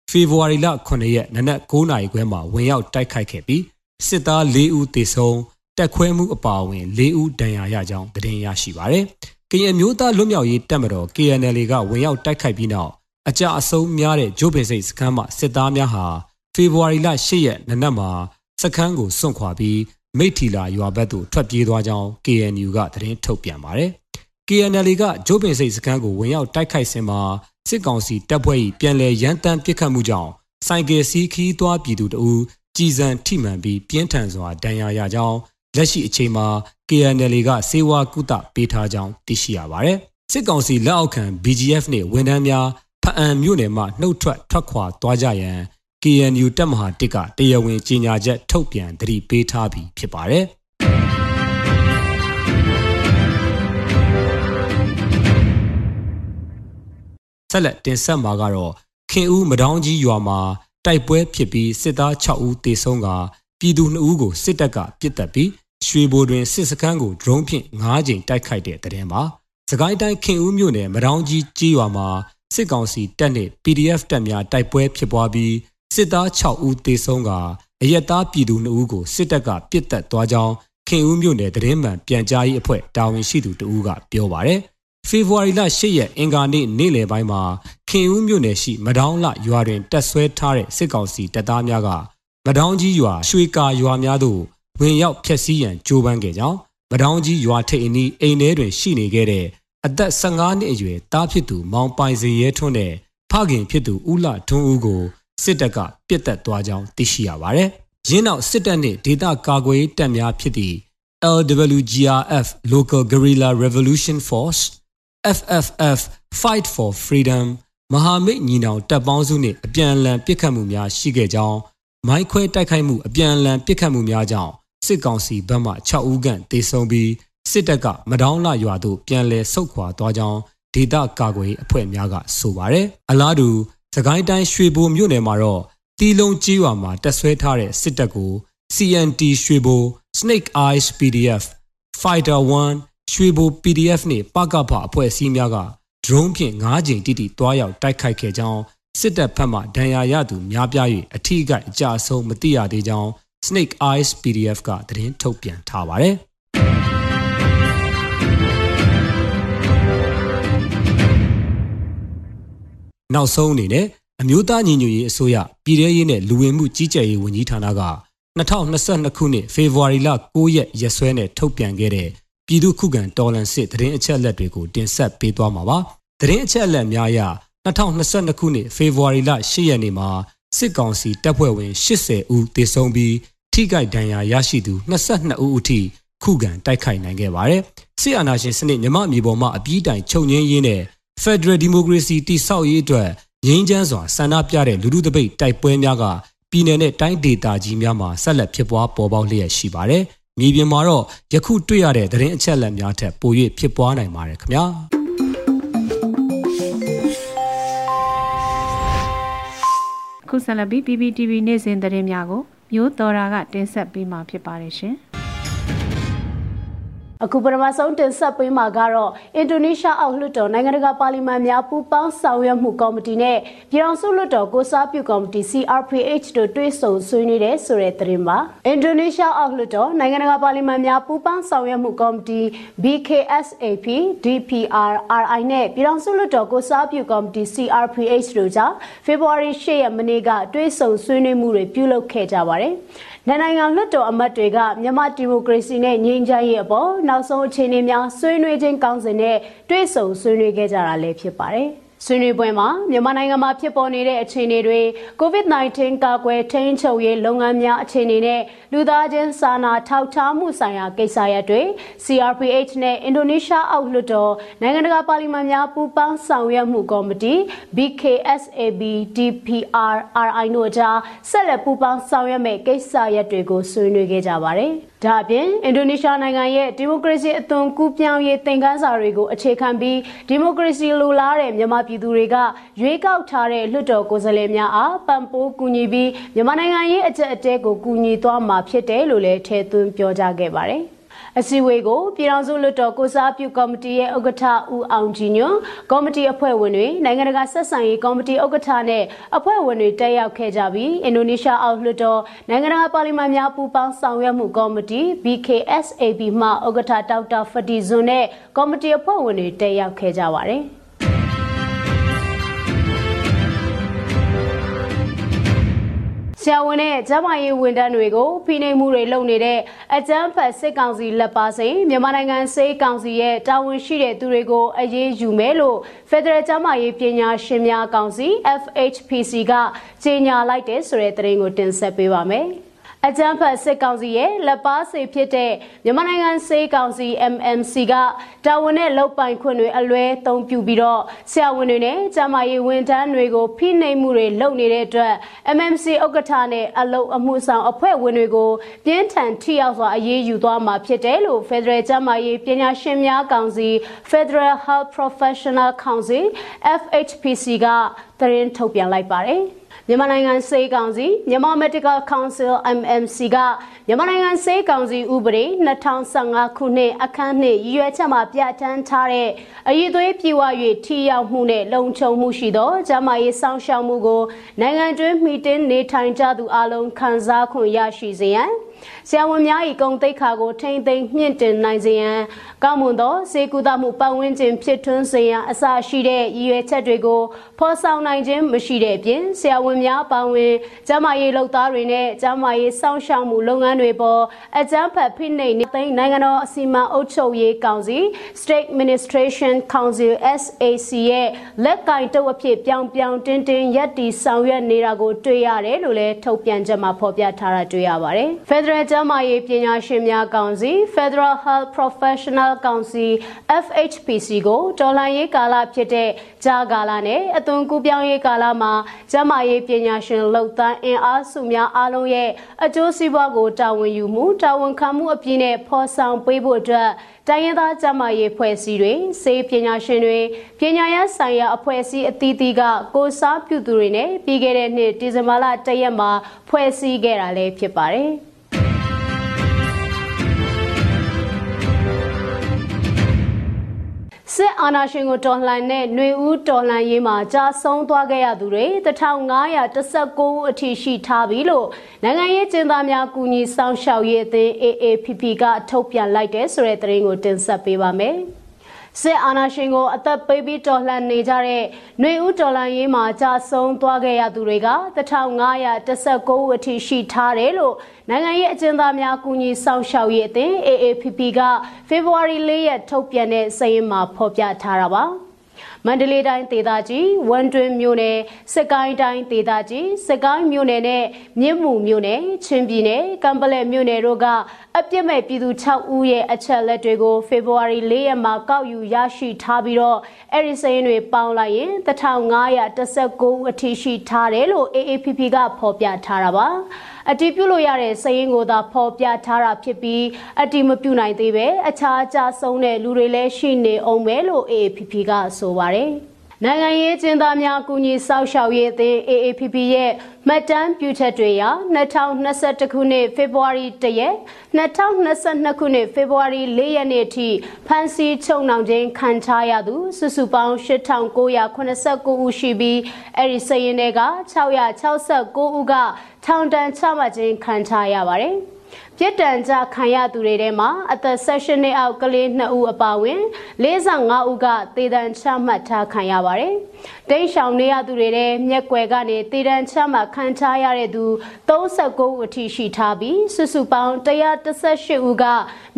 ဖေဖော်ဝါရီလ9ရက်နနက်9နာရီခွဲမှာဝင်ရောက်တိုက်ခိုက်ခဲ့ပြီးစစ်သား၄ဦးသေဆုံးတက်ခွဲမှုအပါအဝင်၄ဦးဒဏ်ရာရကြောင်းသတင်းရရှိပါရယ်။ကရင်မျိုးသားလွတ်မြောက်ရေးတပ်မတော် KNL ကဝင်ရောက်တိုက်ခိုက်ပြီးနောက်အကြအဆုံးများတဲ့ဂျိုးပင်စိတ်စခန်းမှာစစ်သားများဟာဖေဖော်ဝါရီလ10ရက်နနက်မှာစခန်းကိုစွန့်ခွာပြီး မိထီလာရွာဘက်သို့ထွက်ပြေးသွားကြောင်း KNU ကသတင်းထုတ်ပြန်ပါတယ်။ KNL ကဂျိုးပင်စိတ်စခန်းကိုဝင်ရောက်တိုက်ခိုက်စဉ်မှာစစ်ကောင်စီတပ်ဖွဲ့၏ပြန်လည်ရန်တမ်းပစ်ခတ်မှုကြောင့်ဆိုင်ကယ်စီးခီးသွားပြည်သူတအူကြည်စံထိမှန်ပြီးပြင်းထန်စွာဒဏ်ရာရကြောင်းလက်ရှိအချိန်မှာ KNL ကစေဝါကုသပေးထားကြောင်းသိရှိရပါတယ်။စစ်ကောင်စီလက်အောက်ခံ BGF နှင့်ဝန်ထမ်းများဖအံမြို့နယ်မှနှုတ်ထွက်ထွက်ခွာသွားကြရန် KNU တပ်မဟာ1ကတရားဝင်ကြေညာချက်ထုတ်ပြန်သတိပေးထားပြီးဖြစ်ပါတယ်။ဆက်လက်တင်ဆက်မှာကတော့ခင်ဦးမဒေါင်းကြီးရွာမှာတိုက်ပွဲဖြစ်ပြီးစစ်သား6ဦးသေဆုံးကပြည်သူ2ဦးကိုစစ်တပ်ကပစ်တက်ပြီးရွှေဘိုတွင်စစ်စခန်းကို drone ဖြင့်9ကြိမ်တိုက်ခိုက်တဲ့တဲ့တင်ပါ။စကိုင်းတိုင်းခင်ဦးမြို့နယ်မဒေါင်းကြီးကြီးရွာမှာစစ်ကောင်စီတပ်နှင့် PDF တပ်များတိုက်ပွဲဖြစ်ပွားပြီး စစ်သား6ဦးသေဆုံးကအရက်သားပြည်သူ2ဦးကိုစစ်တပ်ကပစ်တက်သွားကြောင်းခင်ဦးမြို့နယ်သတင်းမှန်ပြန်ကြားရေးအဖွဲ့တာဝန်ရှိသူတဦးကပြောပါရယ်ဖေဖော်ဝါရီလ10ရက်အင်္ဂါနေ့နေ့လယ်ပိုင်းမှာခင်ဦးမြို့နယ်ရှိမဒေါင်းလရွာတွင်တက်ဆွဲထားတဲ့စစ်ကောင်စီတပ်သားများကမဒေါင်းကြီးရွာရွှေကာရွာများသို့ဝင်ရောက်ဖျက်ဆီးရန်ကြိုးပမ်းခဲ့ကြောင်းမဒေါင်းကြီးရွာထိပ်အနီးအိမ်ထဲတွင်ရှိနေခဲ့တဲ့အသက်15နှစ်အရွယ်တားဖြစ်သူမောင်ပိုင်စီရဲထွန်းတဲ့ဖခင်ဖြစ်သူဦးလထွန်းဦးကို စစ်တပ်ကပြစ်တက်သွားကြောင်းသိရှိရပါတယ်။ရင်းနောက်စစ်တပ်နှင့်ဒေသကာကွယ်ရေးတပ်များဖြစ်သည့် LWGRF Local Guerrilla Revolution Force FFF Fight for Freedom မဟာမိတ်ညီနောင်တပ်ပေါင်းစုနှင့်အပြန်အလှန်ပစ်ခတ်မှုများရှိခဲ့ကြောင်းမိုင်းခွဲတိုက်ခိုက်မှုအပြန်အလှန်ပစ်ခတ်မှုများကြောင့်စစ်ကောင်စီဘက်မှ6ဦးခန့်တေဆုံးပြီးစစ်တပ်ကမဒေါင်းလာရွာသို့ပြန်လည်ဆုတ်ခွာသွားကြောင်းဒေသကာကွယ်အဖွဲ့များကဆိုပါတယ်။အလားတူ စကိုင်းတိုင်းရွှေဘိုမြို့နယ်မှာတော့တီလုံးကြီးရွာမှာတက်ဆွဲထားတဲ့စစ်တပ်ကို CNT ရွှေဘို Snake Eyes PDF Fighter 1ရွှေဘို PDF နဲ့ပကဖအဖွဲ့အစည်းများက drone ဖြင့်9ကြိမ်တိတိတွားရောက်တိုက်ခိုက်ခဲ့ကြောင်းစစ်တပ်ဖက်မှဒဏ်ရာရသူများပြား၍အထီးကအကြအဆုံးမသိရသေးကြောင်း Snake Eyes PDF ကသတင်းထုတ်ပြန်ထားပါတယ်။ နောက်ဆုံးအနေနဲ့အမျိုးသားညီညွတ်ရေးအစိုးရပြည်ထရေးနဲ့လူဝင်မှုကြီးကြပ်ရေးဝန်ကြီးဌာနက2022ခုနှစ်ဖေဖော်ဝါရီလ9ရက်ရက်စွဲနဲ့ထုတ်ပြန်ခဲ့တဲ့ပြည်သူ့ခုခံတော်လှန်စစ်သတင်းအချက်အလက်တွေကိုတင်ဆက်ပေးသွားမှာပါ။သတင်းအချက်အလက်များအရ2022ခုနှစ်ဖေဖော်ဝါရီလ10ရက်နေ့မှာစစ်ကောင်စီတပ်ဖွဲ့ဝင်80ဦးသေဆုံးပြီးထိခိုက်ဒဏ်ရာရရှိသူ22ဦးအထိခုခံတိုက်ခိုက်နိုင်ခဲ့ပါတယ်။စစ်အာဏာရှင်စနစ်မြမအမျိုးပေါ်မှာအပြီးတိုင်ချုပ်ငင်းရင်းနဲ့ Federal Democracy တိဆောက်ရေးအတွက်ငြိမ်းချမ်းစွာဆန္ဒပြတဲ့လူလူတပိတ်တိုက်ပွဲများကပြည်내နဲ့တိုင်းဒေသကြီးများမှာဆက်လက်ဖြစ်ပွားပေါ်ပေါက်လျက်ရှိပါတယ်။မြေပြင်မှာတော့ယခုတွေ့ရတဲ့သတင်းအချက်အလက်များထက်ပို၍ဖြစ်ပွားနိုင်ပါတယ်ခင်ဗျာ။ခုဆက်လက်ပြီး PPTV နေ့စဉ်သတင်းများကိုမျိုးတော်တာကတင်ဆက်ပေးမှာဖြစ်ပါတယ်ရှင်။ အခုပထမဆုံးတင်ဆက်ပေးမှာကတော့အင်ဒိုနီးရှားအောက်လွှတ်တော်နိုင်ငံတကာပါလီမန်များပူးပေါင်းဆောင်ရွက်မှုကော်မတီနဲ့ပြည်ထောင်စုလွှတ်တော်ကိုစားပြုကော်မတီ CRPH တို့တွဲဆုံဆွေးနွေးတဲ့ဆိုတဲ့သတင်းပါအင်ဒိုနီးရှားအောက်လွှတ်တော်နိုင်ငံတကာပါလီမန်များပူးပေါင်းဆောင်ရွက်မှုကော်မတီ BKSAP DPR RI နဲ့ပြည်ထောင်စုလွှတ်တော်ကိုစားပြုကော်မတီ CRPH တို့ကြားဖေဖော်ဝါရီ10ရက်မနေ့ကတွဲဆုံဆွေးနွေးမှုတွေပြုလုပ်ခဲ့ကြပါတယ် နိုင်ငံလွှတ်တော်အမတ်တွေကမြန်မာဒီမိုကရေစီနဲ့ငြိမ်းချမ်းရေးအပေါ်နောက်ဆုံးအခြေအနေများဆွေးနွေးခြင်းကောင်းစဉ်နဲ့တွေ့ဆုံဆွေးနွေးခဲ့ကြတာလည်းဖြစ်ပါတယ်။ ဆွေးနွေးပွဲမှာမြန်မာနိုင်ငံမှာဖြစ်ပေါ်နေတဲ့အခြေအနေတွေ COVID-19 ကာကွယ်ထိန်းချုပ်ရေးလုပ်ငန်းများအခြေအနေနဲ့လူသားချင်းစာနာထောက်ထားမှုဆိုင်ရာကိစ္စရပ်တွေ CRPH နဲ့အင်ဒိုနီးရှားအောက်လွှတ်တော်နိုင်ငံတကာပါလီမန်များပူးပေါင်းဆောင်ရွက်မှုကော်မတီ BKSAB DPR RI တို့ကြားဆက်လက်ပူးပေါင်းဆောင်ရွက်မယ့်ကိစ္စရပ်တွေကိုဆွေးနွေးခဲ့ကြပါတယ်။ဒါအပြင်အင်ဒိုနီးရှားနိုင်ငံရဲ့ဒီမိုကရေစီအသွင်ကူးပြောင်းရေးသင်ခန်းစာတွေကိုအခြေခံပြီးဒီမိုကရေစီလိုလားတဲ့မြန်မာပြည်သူတွေကရွေးကောက်ထားတဲ့လွှတ်တော်ကိုယ်စားလှယ်များအားပံ့ပိုးကူညီပြီးမြန်မာနိုင်ငံရဲ့အကြက်အတဲကိုကူညီသွားမှာဖြစ်တယ်လို့လည်းထည့်သွင်းပြောကြားခဲ့ပါတယ်။ အစည်းအဝေးကိုပြည်ထောင်စုလွှတ်တော်ကိုစားပြုကော်မတီရဲ့ဥက္ကဋ္ဌဦးအောင်ကြည်ညွန့်ကော်မတီအဖွဲ့ဝင်တွေနိုင်ငံတကာဆက်ဆံရေးကော်မတီဥက္ကဋ္ဌနဲ့အဖွဲ့ဝင်တွေတက်ရောက်ခဲ့ကြပြီးအင်ဒိုနီးရှားအောက်လွှတ်တော်နိုင်ငံတကာပါလီမန်များပူးပေါင်းဆောင်ရွက်မှုကော်မတီ BKSAB မှဥက္ကဋ္ဌဒေါက်တာဖတီဇွန်နဲ့ကော်မတီအဖွဲ့ဝင်တွေတက်ရောက်ခဲ့ကြပါတယ်။ ရာဝန်နဲ့ကျန်းမာရေးဝန်ထမ်းတွေကိုဖိနှိပ်မှုတွေလုပ်နေတဲ့အကြမ်းဖက်စစ်ကောင်စီလက်ပါစိန်မြန်မာနိုင်ငံစေးကောင်စီရဲ့တာဝန်ရှိတဲ့သူတွေကိုအရေးယူမယ်လို့ Federal ကျန်းမာရေးပညာရှင်များကောင်စီ FHPC ကကြေညာလိုက်တဲ့ဆိုတဲ့သတင်းကိုတင်ဆက်ပေးပါမယ်။ အကြမ်းဖက်စစ်ကောင်စီရဲ့လက်ပါစေဖြစ်တဲ့မြန်မာနိုင်ငံစေကောင်စီ MMC ကတာဝန်နဲ့လုပ်ပိုင်ခွင့်တွေအလွဲသုံးပြုပြီးတော့ဆရာဝန်တွေနဲ့ကျန်းမာရေးဝန်ထမ်းတွေကိုဖိနှိပ်မှုတွေလုပ်နေတဲ့အတွက် MMC ဥက္ကဋ္ဌနဲ့အလုပ်အမှုဆောင်အဖွဲ့ဝင်တွေကိုပြင်းထန်ထိရောက်စွာအရေးယူသွားမှာဖြစ်တယ်လို့ Federal ကျန်းမာရေးပညာရှင်များကောင်စီ Federal Health Professional Council FHPC ကသတင်းထုတ်ပြန်လိုက်ပါတယ်။ မြန်မာနိုင်ငံစေကောင်စီမြန်မာ Medical Council MMC ကမြန်မာနိုင်ငံစေကောင်စီဥပဒေ2015ခုနှစ်အခန်းနှစ်ရည်ရွယ်ချက်မှာပြဋ္ဌာန်းထားတဲ့အရေးသွေးပြေဝ၍ထိရောက်မှုနဲ့လုံခြုံမှုရှိသောကျန်းမာရေးစောင့်ရှောက်မှုကိုနိုင်ငံတွင်းမှီတင်းနေထိုင်ကြသူအလုံးခံစားခွင့်ရရှိစေရန် ဆရာဝန်များ၏ဂုဏ်သိက္ခာကိုထိမ့်သိမ်းမြင့်တင်နိုင်စေရန်ကောင်းမွန်သောစေကူတာမှုပတ်ဝန်းကျင်ဖြစ်ထွန်းစေရန်အစရှိတဲ့ရည်ရွယ်ချက်တွေကိုဖော်ဆောင်နိုင်ခြင်းမရှိတဲ့အပြင်ဆရာဝန်များပါဝင်ကျန်းမာရေးလုပ်သားတွေနဲ့ကျန်းမာရေးစောင့်ရှောက်မှုလုပ်ငန်းတွေပေါ်အကြမ်းဖက်ဖိနှိပ်နေသိမ်းနိုင်ငံတော်အစီအမံအုပ်ချုပ်ရေးကောင်စီ State Administration Council SAC ရဲ့လက်ကင်တုပ်အဖြစ်ပြောင်းပြောင်းတင်းတင်းရပ်တည်ဆောင်ရွက်နေတာကိုတွေ့ရတယ်လို့လည်းထုတ်ပြန်ချက်မှာဖော်ပြထားတာတွေ့ရပါတယ်။ Federal ကျန်းမာရေးပညာရှင်များကောင်စီ Federal Health Professional Council FHPC ကိုတော်လှန်ရေးကာလဖြစ်တဲ့ကြာကာလနဲ့အသွင်ကူးပြောင်းရေးကာလမှာကျန်းမာရေးပညာရှင်လုပ်သားအင်အားစုများအားလုံးရဲ့အကျိုးစီးပွားကိုတာဝန်ယူမှုတာဝန်ခံမှုအပြည့်နဲ့ဖော်ဆောင်ပေးဖို့အတွက်တိုင်းရင်းသားကျန်းမာရေးဖွဲ့စည်းတွေစေပညာရှင်တွေပညာရေးဆိုင်ရာအဖွဲ့အစည်းအသီးသီးကကိုစားပြုသူတွေနဲ့ပြီးခဲ့တဲ့နှစ်ဒီဇင်ဘာလ၁ရက်မှာဖွဲ့စည်းခဲ့တာလည်းဖြစ်ပါတယ်။ စစ်အာဏာရှင်ကိုတော်လှန်တဲ့ຫນွေဦးတော်လှန်ရေးမှာကြာဆုံးသွားခဲ့ရသူတွေ1519ဦးအထိရှိထားပြီလို့နိုင်ငံရေးကျင်းသားများကူညီဆောင်ရှောက်ရေးအသင်း AAPP ကထုတ်ပြန်လိုက်တဲ့ဆိုတဲ့သတင်းကိုတင်ဆက်ပေးပါမယ်။ စစ်အာဏာရှင်ကိုအသက်ပေးပြီးတော်လှန်နေကြတဲ့ຫນွေဦးတော်လှန်ရေးမှာကြာဆုံးသွားခဲ့ရသူတွေက1519ဦးအထိရှိထားတယ်လို့နိုင်ငံရေးအကျဉ်းသားများကူညီဆောင်ရှောက်ရေးအသင်း AAPP ကဖေဖော်ဝါရီ၄ရက်ထုတ်ပြန်တဲ့စာရင်းမှာဖော်ပြထားတာပါ။ မန္တလေးတိုင်းဒေသကြီးဝမ်တွင်းမြို့နယ်စကိုင်းတိုင်းဒေသကြီးစကိုင်းမြို့နယ်နဲ့မြင်းမူမြို့နယ်ချင်းပြည်နယ်ကံပလက်မြို့နယ်တို့ကအပြစ်မဲ့ပြည်သူ6ဦးရဲ့အချက်လက်တွေကိုဖေဖော်ဝါရီ၄ရက်မှာကောက်ယူရရှိထားပြီးတော့အဲ့ဒီစာရင်းတွေပေါင်းလိုက်ရင်1519ဦးအထိရှိထားတယ်လို့ AAPP ကဖော်ပြထားတာပါ အတီးပြုလို့ရတဲ့စရင်ကိုသာဖော်ပြထားတာဖြစ်ပြီးအတီးမပြုနိုင်သေးပဲအခြားအကြဆုံးတဲ့လူတွေလည်းရှိနေအောင်ပဲလို့ AAPP ကဆိုပါတယ် နိုင်ငံရေးကျင်းသားများကူညီစောက်ရှောက်ရေးအသင်း AAPP ရဲ့မှတ်တမ်းပြုချက်တွေအရ2021ခုနှစ်ဖေဖော်ဝါရီ1ရက်2022ခုနှစ်ဖေဖော်ဝါရီ4ရက်နေ့အထိဖမ်းဆီးချုပ်နှောင်ခြင်းခံထားရသူစုစုပေါင်း8989ဦးရှိပြီးအဲ့ဒီစည်ရင်တွေက669ဦးကထောင်ဒဏ်ချမှတ်ခြင်းခံထားရပါတယ်။ ပြစ်ဒဏ်ကြခံရသူတွေထဲမှာအသက်16နှစ်အောက်ကလေး2ဦးအပါအဝင်45ဦးကသေဒဏ်ချမှတ်ထားခံရပါတယ်။တိန့်ရှောင်နေရသူတွေထဲမျက်ွယ်ကနေသေဒဏ်ချမှတ်ခံထားရတဲ့သူ39ဦးအထိရှိထားပြီးစုစုပေါင်း118ဦးက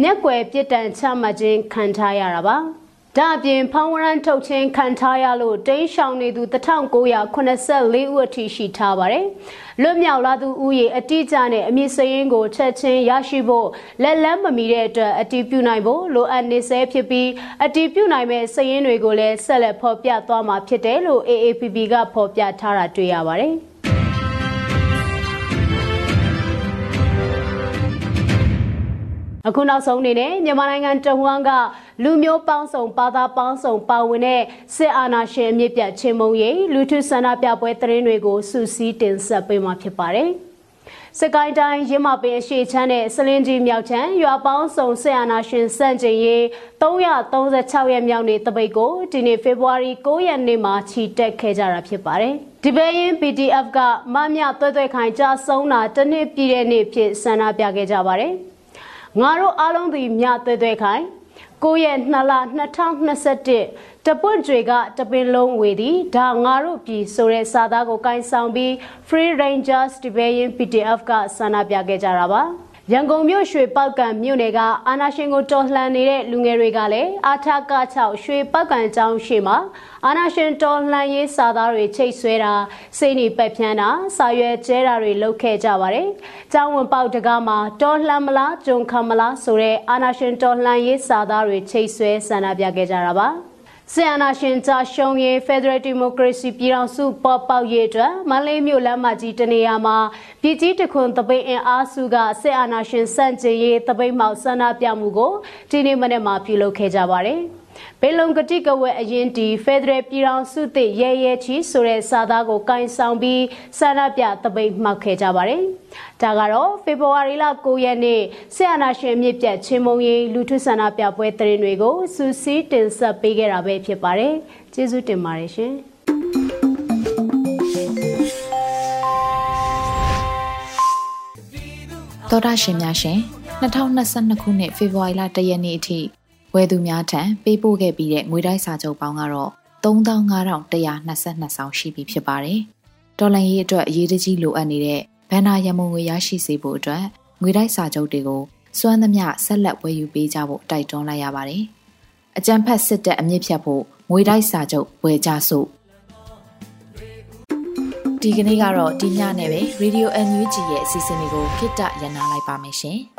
မျက်ွယ်ပြစ်ဒဏ်ချမှတ်ခြင်းခံထားရတာပါ။ ဒါအပြင်ဖောင်းဝရန်ထုတ်ချင်းခံထားရလို့တိန်းရှောင်နေသူ1984ဦးအထိရှိထားပါတယ်။လွတ်မြောက်လာသူဦးရေအတိအကျနဲ့အမည်စရင်းကိုချက်ချင်းရရှိဖို့လက်လန်းမမီတဲ့အတွက်အတီးပြုနိုင်ဖို့လိုအပ်နေဆဲဖြစ်ပြီးအတီးပြုနိုင်မဲ့စရင်းတွေကိုလည်းဆက်လက်ဖော်ပြသွားမှာဖြစ်တယ်လို့ AAPP ကဖော်ပြထားတာတွေ့ရပါတယ်။ အခုနောက်ဆုံးအနေနဲ့မြန်မာနိုင်ငံတဝန်းကလူမျိုးပေါင်းစုံဘာသာပေါင်းစုံပါဝင်တဲ့စစ်အာဏာရှင်အမြင့်ပြတ်ချင်းမုံရိပ်လူထုဆန္ဒပြပွဲသတင်းတွေကိုစူးစီးတင်ဆက်ပေးမှာဖြစ်ပါတယ်။စကိုင်းတိုင်းရင်းမပင်အရှိချမ်းနဲ့စလင်းကြီးမြောက်ချမ်းရွာပေါင်းစုံဆီယနာရှင်စန့်ကျင်ရေး336ရက်မြောက်နေ့တပိတ်ကိုဒီနေ့ဖေဖော်ဝါရီ9ရက်နေ့မှာချီတက်ခဲ့ကြတာဖြစ်ပါတယ်။ဒီပဲရင် PDF ကမမြသွဲ့သွဲ့ခိုင်ကြာဆုံးတာတနစ်ပြည့်တဲ့နေ့ဖြစ်ဆန္ဒပြခဲ့ကြပါတယ်။ ငါတို့အားလုံးသည်မြသွဲသွဲခိုင်ကိုရဲ့နှစ်လ2021တပွတ်တွေကတပင်လုံးဝေသည်ဒါငါတို့ပြည်ဆိုတဲ့စာသားကိုကိုင်းဆောင်ပြီး Free Rangers Rebellion PDF ကဆန္ဒပြခဲ့ကြတာပါ ရန်ကုန်မြို့ရွှေပောက်ကံမြို့နယ်ကအာနာရှင်ကိုတော်လှန်နေတဲ့လူငယ်တွေကလည်းအာထက6ရွှေပောက်ကံကျောင်းရှိမှာအာနာရှင်တော်လှန်ရေးစာသားတွေချိတ်ဆွဲတာစိတ်နေပက်ဖြန်းတာစာရွက်ကျဲတာတွေလုပ်ခဲ့ကြပါတယ်။ကျောင်းဝင်ပေါက်တကားမှာတော်လှန်မလားဂျုံခံမလားဆိုတဲ့အာနာရှင်တော်လှန်ရေးစာသားတွေချိတ်ဆွဲဆန္ဒပြခဲ့ကြတာပါ။ ဆီယနာရှင်ကြာရှုံးရေး Federal Democracy ပြည်ထောင်စုပေါ်ပေါက်ရေးအတွက်မန္တလေးမြို့လမ်းမကြီးတနေရာမှာပြည်ကြီးတခွန်တပိတ်အင်အားစုကဆီယနာရှင်စန့်ကျင်ရေးတပိတ်မှောက်ဆန္ဒပြမှုကိုဒီနေ့မနေ့မှာပြုလုပ်ခဲ့ကြပါတယ်။ ဘေလုံကတိကဝဲအရင်တီဖက်ဒရယ်ပြည်ထောင်စုသစ်ရဲရဲချီဆိုတဲ့စာသားကိုကင်ဆောင်ပြီးဆန္ဒပြတပိတ်မှောက်ခဲ့ကြပါတယ်။ဒါကတော့ဖေဖော်ဝါရီလ9ရက်နေ့ဆီယနာရှင်မြစ်ပြတ်ချင်းမုံရီလူထုဆန္ဒပြပွဲသတင်းတွေကိုစူးစီးတင်ဆက်ပေးခဲ့တာပဲဖြစ်ပါတယ်။ကျေးဇူးတင်ပါတယ်ရှင်။တော်တာရှင်များရှင်2022ခုနှစ်ဖေဖော်ဝါရီလ1ရက်နေ့အထိ ဝယ်သူများထံပေးပို့ခဲ့ပြီးတဲ့ငွေတိုက်စာချုပ်ပေါင်းကတော့35,122ဆောင်ရှိပြီဖြစ်ပါတယ်။ဒေါ်လာရေးအတွက်အရေးတကြီးလိုအပ်နေတဲ့ဘဏ္ဍာရမုံငွေရရှိစေဖို့အတွက်ငွေတိုက်စာချုပ်တွေကိုစွမ်းသမျှဆက်လက်ဝယ်ယူပေးကြဖို့တိုက်တွန်းလိုက်ရပါတယ်။အကြံဖက်စစ်တပ်အမြင့်ဖြတ်ဖို့ငွေတိုက်စာချုပ်ဝယ်ကြစို့ဒီကနေ့ကတော့ဒီညနဲ့ပဲ Radio NUG ရဲ့အစီအစဉ်လေးကိုခਿੱတရနာလိုက်ပါမယ်ရှင်။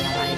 ်